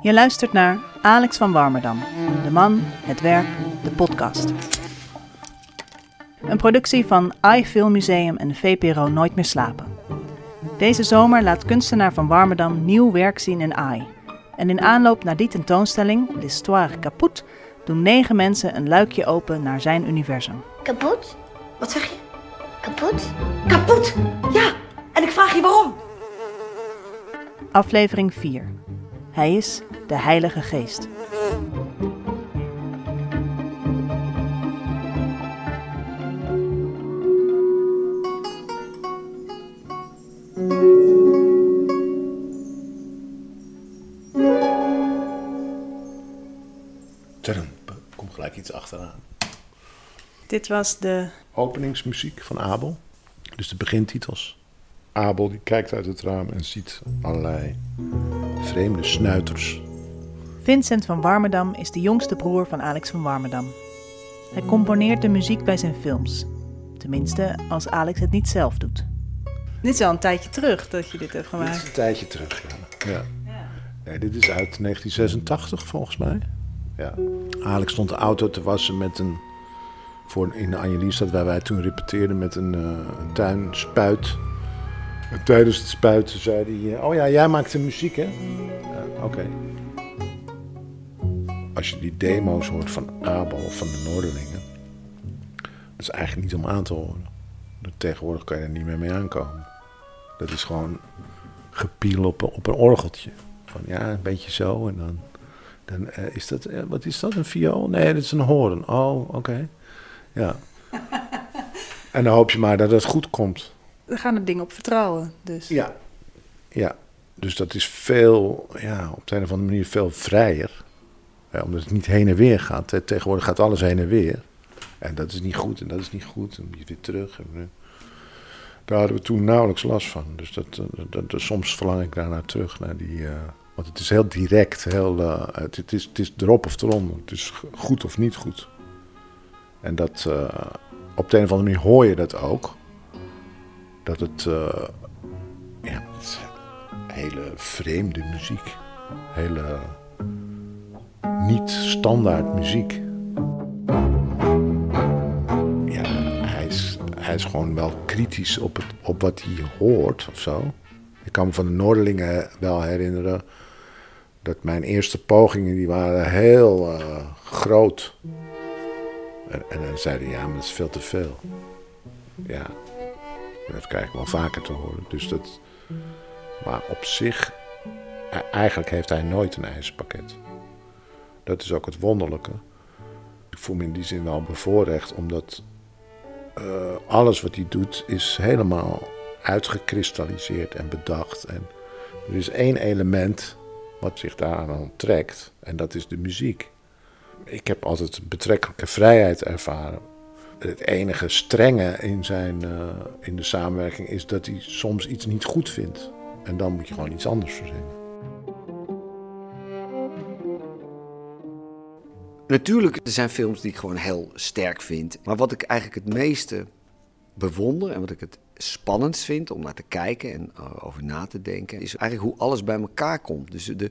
Je luistert naar Alex van Warmerdam, de man, het werk, de podcast. Een productie van iFilm Museum en VPRO Nooit meer slapen. Deze zomer laat kunstenaar van Warmerdam nieuw werk zien in AI. En in aanloop naar die tentoonstelling, L'Histoire Kaput, doen negen mensen een luikje open naar zijn universum. Kapot? Wat zeg je? Kapot? Kapot! Ja, en ik vraag je waarom. Aflevering 4. Hij is de Heilige Geest. Komt gelijk iets achteraan. Dit was de. Openingsmuziek van Abel. Dus de begintitels. Abel die kijkt uit het raam en ziet allerlei vreemde snuiters. Vincent van Warmerdam is de jongste broer van Alex van Warmerdam. Hij componeert de muziek bij zijn films. Tenminste, als Alex het niet zelf doet. Dit is al een tijdje terug dat je dit hebt Dit is een tijdje terug, ja. ja. Nee, dit is uit 1986 volgens mij. Ja. Alex stond de auto te wassen met een... Voor in de Anjeliestad, waar wij toen repeteerden met een, uh, een tuinspuit. En tijdens het spuiten zei hij... Oh ja, jij maakt de muziek, hè? Uh, Oké. Okay. Als je die demo's hoort van Abel of van de Noorderlingen... Dat is eigenlijk niet om aan te horen. Tegenwoordig kan je er niet meer mee aankomen. Dat is gewoon gepiel op, op een orgeltje. Van ja, een beetje zo en dan... Dan uh, is dat, uh, wat is dat, een viool? Nee, dat is een hoorn. Oh, oké. Okay. Ja. en dan hoop je maar dat het goed komt. We gaan er dingen op vertrouwen, dus. Ja. Ja. Dus dat is veel, ja, op de een of andere manier veel vrijer. Omdat het niet heen en weer gaat. Tegenwoordig gaat alles heen en weer. En dat is niet goed en dat is niet goed. En je weer terug. Daar hadden we toen nauwelijks last van. Dus dat, dat, dat soms verlang ik daarnaar terug, naar die... Uh, want het is heel direct, heel, uh, het, is, het is erop of eronder. Het is goed of niet goed. En dat, op de een of andere manier hoor je dat ook. Dat het, ja, het hele vreemde muziek. Hele niet standaard muziek. Ja, hij is, hij is gewoon wel kritisch op, het, op wat hij hoort of zo. Ik kan me van de Noorderlingen wel herinneren dat mijn eerste pogingen die waren heel uh, groot. En, en dan zeiden ja, maar dat is veel te veel. Ja, dat krijg ik wel vaker te horen. Dus dat, maar op zich, eigenlijk heeft hij nooit een ijzerpakket. Dat is ook het wonderlijke. Ik voel me in die zin wel bevoorrecht, omdat uh, alles wat hij doet is helemaal uitgekristalliseerd en bedacht. En er is één element wat zich daaraan trekt, en dat is de muziek. Ik heb altijd betrekkelijke vrijheid ervaren. Het enige strenge in, zijn, uh, in de samenwerking is dat hij soms iets niet goed vindt. En dan moet je gewoon iets anders verzinnen. Natuurlijk, er zijn films die ik gewoon heel sterk vind. Maar wat ik eigenlijk het meeste bewonder en wat ik het spannendst vind om naar te kijken en uh, over na te denken, is eigenlijk hoe alles bij elkaar komt. Dus de,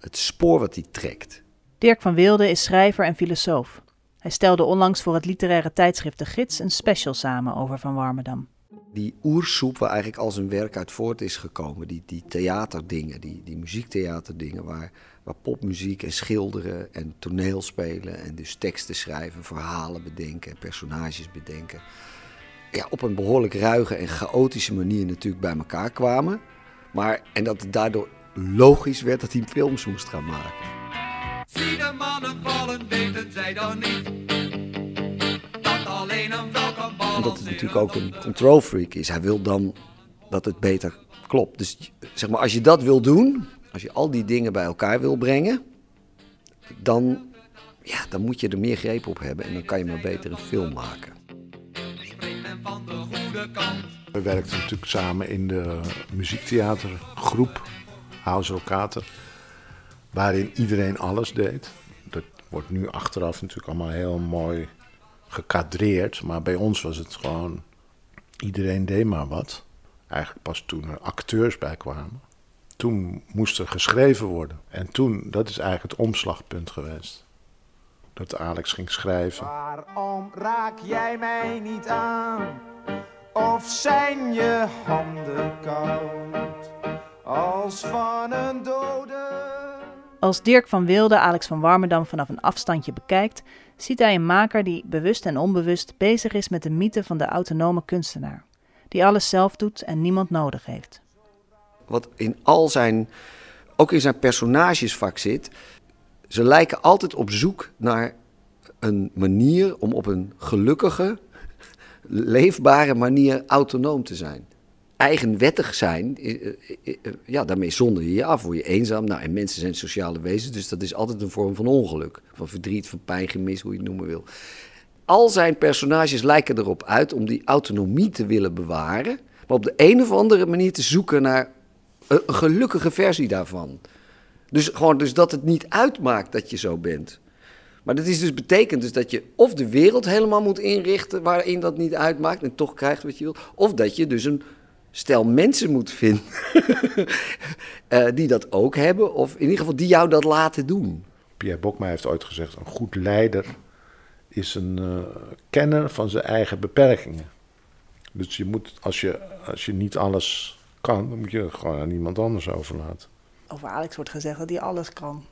het spoor wat hij trekt. Dirk van Wilde is schrijver en filosoof. Hij stelde onlangs voor het literaire tijdschrift De Gids een special samen over Van Warmerdam. Die oersoep waar eigenlijk al zijn werk uit voort is gekomen, die, die theaterdingen, die, die muziektheaterdingen, waar, waar popmuziek en schilderen en toneelspelen en dus teksten schrijven, verhalen bedenken, personages bedenken ja, op een behoorlijk ruige en chaotische manier natuurlijk bij elkaar kwamen. Maar, en dat het daardoor logisch werd dat hij films moest gaan maken. Zie mannen vallen, weten zij dan niet. Omdat het natuurlijk ook een control freak is. Hij wil dan dat het beter klopt. Dus zeg maar, als je dat wil doen, als je al die dingen bij elkaar wil brengen, dan, ja, dan moet je er meer greep op hebben en dan kan je maar beter een film maken. We werkten natuurlijk samen in de muziektheatergroep House Kater, waarin iedereen alles deed. Dat wordt nu achteraf natuurlijk allemaal heel mooi gekadreerd, maar bij ons was het gewoon iedereen deed maar wat. Eigenlijk pas toen er acteurs bij kwamen. toen moest er geschreven worden. En toen, dat is eigenlijk het omslagpunt geweest. Dat Alex ging schrijven. Waarom raak jij mij niet aan? Of zijn je handen koud als van een dode? Als Dirk van Wilde Alex van Warmerdam vanaf een afstandje bekijkt, ziet hij een maker die bewust en onbewust bezig is met de mythe van de autonome kunstenaar. Die alles zelf doet en niemand nodig heeft. Wat in al zijn, ook in zijn personagesvak zit. Ze lijken altijd op zoek naar een manier om op een gelukkige, leefbare manier autonoom te zijn. Eigenwettig zijn, ja, daarmee zonder je je af, word je eenzaam. Nou, en mensen zijn sociale wezens, dus dat is altijd een vorm van ongeluk. Van verdriet, van pijn, gemis, hoe je het noemen wil. Al zijn personages lijken erop uit om die autonomie te willen bewaren, maar op de een of andere manier te zoeken naar een gelukkige versie daarvan. Dus gewoon dus dat het niet uitmaakt dat je zo bent. Maar dat is dus betekent dus dat je of de wereld helemaal moet inrichten waarin dat niet uitmaakt en toch krijgt wat je wil, of dat je dus een stel mensen moet vinden eh, die dat ook hebben, of in ieder geval die jou dat laten doen. Pierre Bokma heeft ooit gezegd: een goed leider is een eh, kenner van zijn eigen beperkingen. Dus je moet, als je, als je niet alles kan, dan moet je het gewoon aan iemand anders overlaten. Over Alex wordt gezegd dat hij alles kan.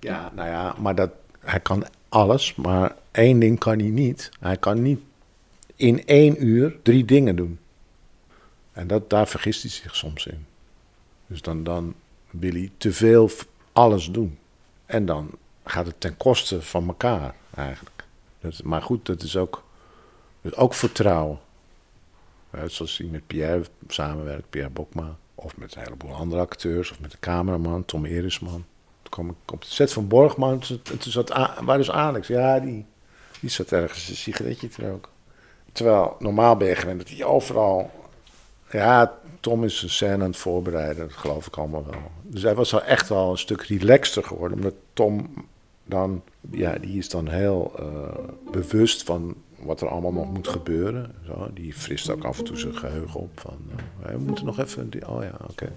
Ja, nou ja, maar dat, hij kan alles, maar één ding kan hij niet. Hij kan niet in één uur drie dingen doen. En dat, daar vergist hij zich soms in. Dus dan, dan wil hij te veel alles doen. En dan gaat het ten koste van elkaar eigenlijk. Dat, maar goed, dat is ook, dat ook vertrouwen. Ja, zoals hij met Pierre samenwerkt, Pierre Bokma. Of met een heleboel andere acteurs. Of met de cameraman, Tom Erisman. Toen kwam ik op de set van Borgman. Toen zat, waar is Alex? Ja, die, die zat ergens een sigaretje te roken. Terwijl normaal ben je gewend dat hij overal... Ja, Tom is een scène aan het voorbereiden, dat geloof ik allemaal wel. Dus hij was wel echt wel een stuk relaxter geworden. Omdat Tom dan... Ja, die is dan heel eh, bewust van wat er allemaal nog moet gebeuren. Zo, die frist ook af en toe zijn geheugen op. Van, eh, we moeten nog even... Die, oh ja, oké.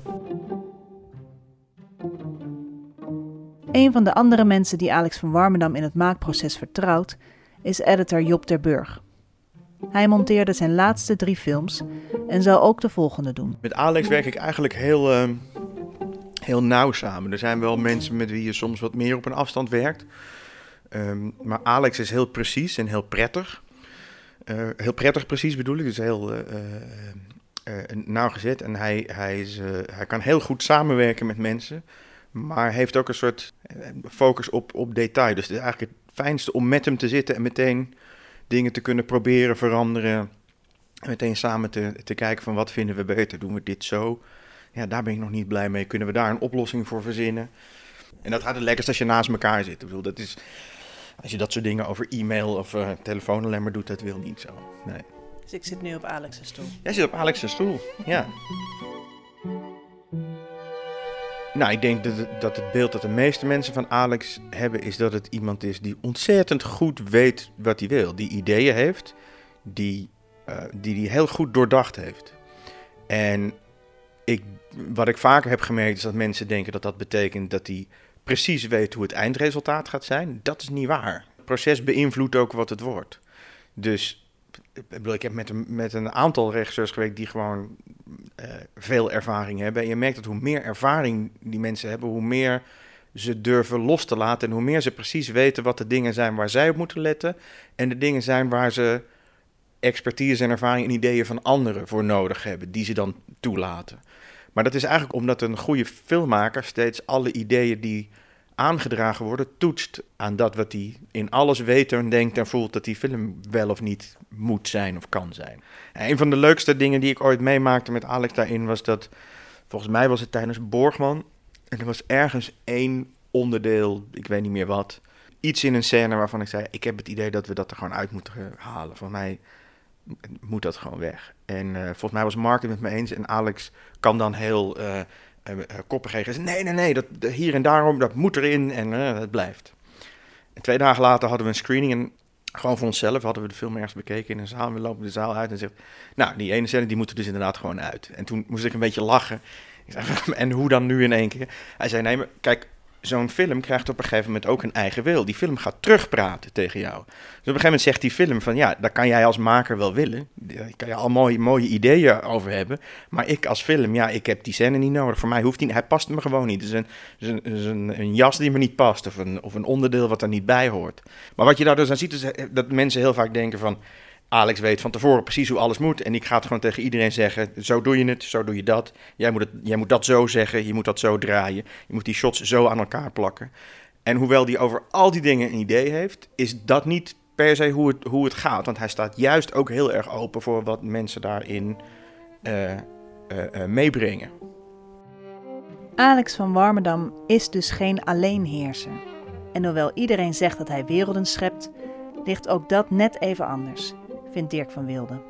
Een van de andere mensen die Alex van Warmerdam in het maakproces vertrouwt, is editor Job ter Burg. Hij monteerde zijn laatste drie films en zal ook de volgende doen. Met Alex werk ik eigenlijk heel, ehm, heel nauw samen. Er zijn wel mensen met wie je soms wat meer op een afstand werkt. Ehm, maar Alex is heel precies en heel prettig. Eh, heel prettig precies bedoel ik, dus heel eh, nauwgezet. En hij, hij, is, hij kan heel goed samenwerken met mensen. Maar heeft ook een soort focus op, op detail. Dus het is eigenlijk het fijnste om met hem te zitten en meteen dingen te kunnen proberen, veranderen. En meteen samen te, te kijken van wat vinden we beter, doen we dit zo? Ja, daar ben ik nog niet blij mee. Kunnen we daar een oplossing voor verzinnen? En dat gaat het lekkerst als je naast elkaar zit. Ik bedoel, dat is, als je dat soort dingen over e-mail of eh, telefoon alleen maar doet, dat wil niet zo. Nee. Dus ik zit nu op Alex's stoel. Jij zit op Alex' stoel, ja. Nou, ik denk dat het, dat het beeld dat de meeste mensen van Alex hebben, is dat het iemand is die ontzettend goed weet wat hij wil. Die ideeën heeft, die eh, die hij heel goed doordacht heeft. En ik, wat ik vaker heb gemerkt is dat mensen denken dat dat betekent dat hij precies weet hoe het eindresultaat gaat zijn. Dat is niet waar. Het proces beïnvloedt ook wat het wordt. Dus ik heb met een, met een aantal regisseurs gewerkt die gewoon eh, veel ervaring hebben. En je merkt dat hoe meer ervaring die mensen hebben, hoe meer ze durven los te laten. En hoe meer ze precies weten wat de dingen zijn waar zij op moeten letten. En de dingen zijn waar ze expertise en ervaring en ideeën van anderen voor nodig hebben, die ze dan toelaten. Maar dat is eigenlijk omdat een goede filmmaker steeds alle ideeën die aangedragen worden, toetst aan dat wat hij in alles weet en denkt en voelt dat die film wel of niet moet zijn of kan zijn. En een van de leukste dingen die ik ooit meemaakte met Alex daarin was dat, volgens mij was het tijdens Borgman, en er was ergens één onderdeel, ik weet niet meer wat, iets in een scène waarvan ik zei, ik heb het idee dat we dat er gewoon uit moeten halen. Voor mij moet dat gewoon weg. En uh, volgens mij was Mark het met me eens en Alex kan dan heel uh, uh, koppig zeggen, nee, nee, nee, dat, hier en daarom, dat moet erin en het blijft. En twee dagen later hadden we een screening en gewoon voor onszelf hadden we de film ergens bekeken in een zaal. We lopen de zaal uit en zegt, nou, die ene scène die moet er dus inderdaad gewoon uit. En toen moest ik een beetje lachen. Ik en hoe dan nu in één keer? Hij zei, nee, maar kijk, zo'n film krijgt op een gegeven moment ook een eigen wil. Die film gaat terugpraten tegen jou. Dus op een gegeven moment zegt die film van, ja, daar kan jij als maker wel willen. Daar kan je al mooie, mooie ideeën over hebben. Maar ik als film, ja, ik heb die scène niet nodig. Voor mij hoeft die, hij past me gewoon niet. Het is een, is een, een jas die me niet past of een, of een onderdeel wat er niet bij hoort. Maar wat je daar dus aan ziet, is dat mensen heel vaak denken van... Alex weet van tevoren precies hoe alles moet. En ik ga het gewoon tegen iedereen zeggen: zo doe je het, zo doe je dat. Jij moet, het, jij moet dat zo zeggen, je moet dat zo draaien. Je moet die shots zo aan elkaar plakken. En hoewel die over al die dingen een idee heeft, is dat niet per se hoe het, hoe het gaat. Want hij staat juist ook heel erg open voor wat mensen daarin uh, uh, uh, meebrengen. Alex van Warmerdam is dus geen alleenheerser. En hoewel iedereen zegt dat hij werelden schept, ligt ook dat net even anders vindt Dirk van Wilde.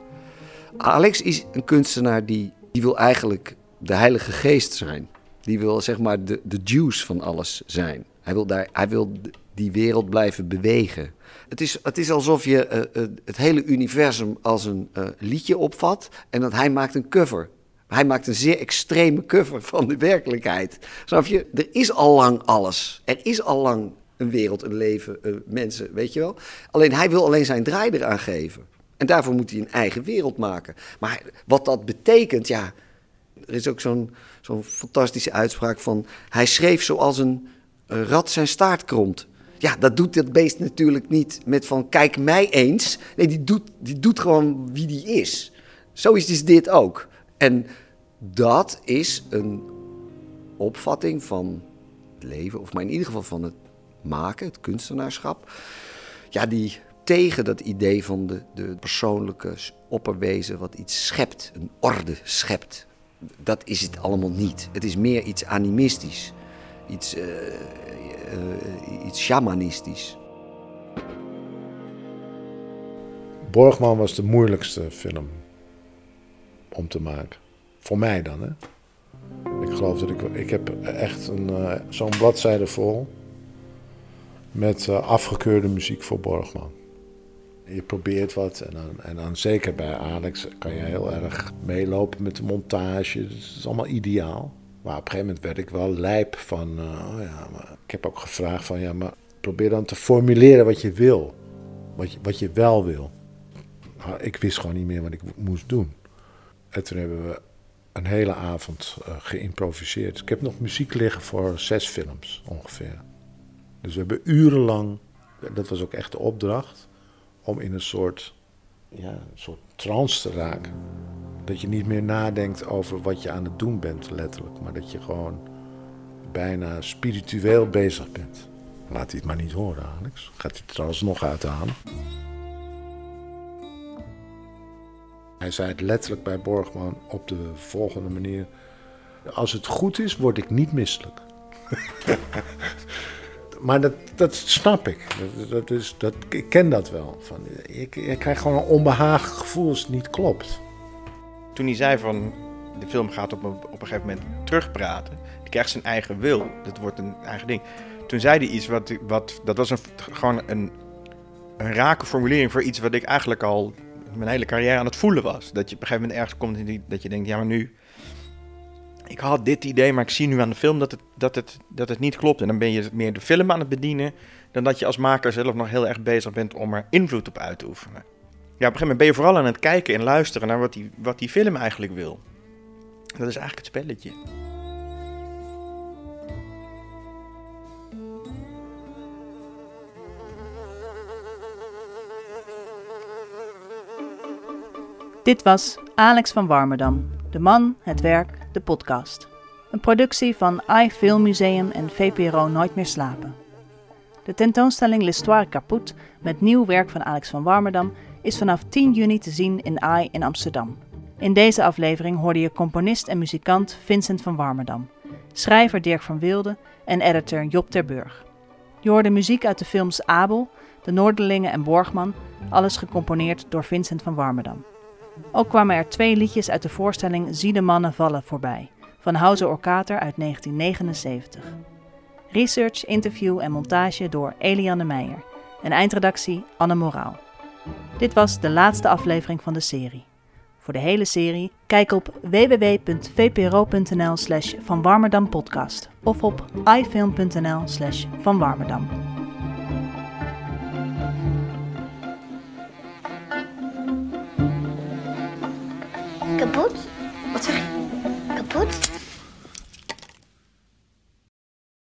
Alex is een kunstenaar die, die wil eigenlijk de Heilige Geest zijn. Die wil zeg maar de, de juice van alles zijn. Hij wil, daar, hij wil die wereld blijven bewegen. Het is, het is alsof je uh, uh, het hele universum als een uh, liedje opvat en dat hij maakt een cover. Hij maakt een zeer extreme cover van de werkelijkheid. Snap je? Er is al lang alles. Er is al lang een wereld, een leven, mensen, weet je wel. Alleen hij wil alleen zijn draai eraan geven. En daarvoor moet hij een eigen wereld maken. Maar wat dat betekent, ja. Er is ook zo'n zo'n fantastische uitspraak van. Hij schreef zoals een, rat zijn staart kromt. Ja, dat doet dat beest natuurlijk niet met van kijk mij eens. Nee, die doet, die doet gewoon wie die is. Zo is dus dit ook. En dat is een opvatting van het leven, of maar in ieder geval van het maken, het kunstenaarschap. Ja, die tegen dat idee van de, de persoonlijke opperwezen wat iets schept, een orde schept. Dat is het allemaal niet. Het is meer iets animistisch, iets, uh, uh, iets shamanistisch. Borgman was de moeilijkste film om te maken. Voor mij dan, hè. Ik geloof dat ik... Ik heb echt een, uh, zo'n bladzijde vol met afgekeurde muziek voor Borgman je probeert wat. En dan, en dan zeker bij Alex kan je heel erg meelopen met de montage. Dus het is allemaal ideaal. Maar op een gegeven moment werd ik wel lijp van... Uh, oh ja, maar ik heb ook gevraagd van... Ja, maar probeer dan te formuleren wat je wil. Wat je, wat je wel wil. Ik wist gewoon niet meer wat ik moest doen. En toen hebben we een hele avond uh, geïmproviseerd. Ik heb nog muziek liggen voor zes films ongeveer. Dus we hebben urenlang... Dat was ook echt de opdracht om in een soort, ja, een soort trance te raken. Dat je niet meer nadenkt over wat je aan het doen bent, letterlijk. Maar dat je gewoon bijna spiritueel bezig bent. Laat hij het maar niet horen, Alex. Gaat hij het trouwens nog uithalen? Hij zei het letterlijk bij Borgman op de volgende manier. Als het goed is, word ik niet misselijk. maar dat, dat snap ik. Dat, is, dat, ik ken dat wel. Van, ik, ik krijg gewoon een onbehaagd gevoel als het niet klopt. Toen hij zei van de film gaat op een, op een gegeven moment terugpraten. Die krijgt zijn eigen wil. Dat wordt een eigen ding. Toen zei hij iets wat, wat dat was een, gewoon een, een rake formulering voor iets wat ik eigenlijk al mijn hele carrière aan het voelen was. Dat je op een gegeven moment ergens komt en dat je denkt, ja maar nu ik had dit idee, maar ik zie nu aan de film dat het, dat, het, dat het niet klopt. En dan ben je meer de film aan het bedienen dan dat je als maker zelf nog heel erg bezig bent om er invloed op uit te oefenen. Ja, op een gegeven moment ben je vooral aan het kijken en luisteren naar wat die, wat die film eigenlijk wil. Dat is eigenlijk het spelletje. Dit was Alex van Warmerdam, de man, het werk, de podcast. Een productie van iFilm Museum en VPRO Nooit meer slapen. De tentoonstelling L'Histoire Caput met nieuw werk van Alex van Warmerdam is vanaf 10 juni te zien in AI in Amsterdam. In deze aflevering hoorde je componist en muzikant Vincent van Warmerdam, schrijver Dirk van Wilde en editor Job Terburg. Je hoorde muziek uit de films Abel, De Noorderlingen en Borgman, alles gecomponeerd door Vincent van Warmerdam. Ook kwamen er twee liedjes uit de voorstelling Zie de mannen vallen voorbij, van Houser Orkater uit 1979. Research, interview en montage door Eliane Meijer en eindredactie Anne Moraal. Dit was de laatste aflevering van de serie. Voor de hele serie kijk op www.vpro.nl slash of op ifilm.nl slash Van Kapot? Wat zeg je? Kapot?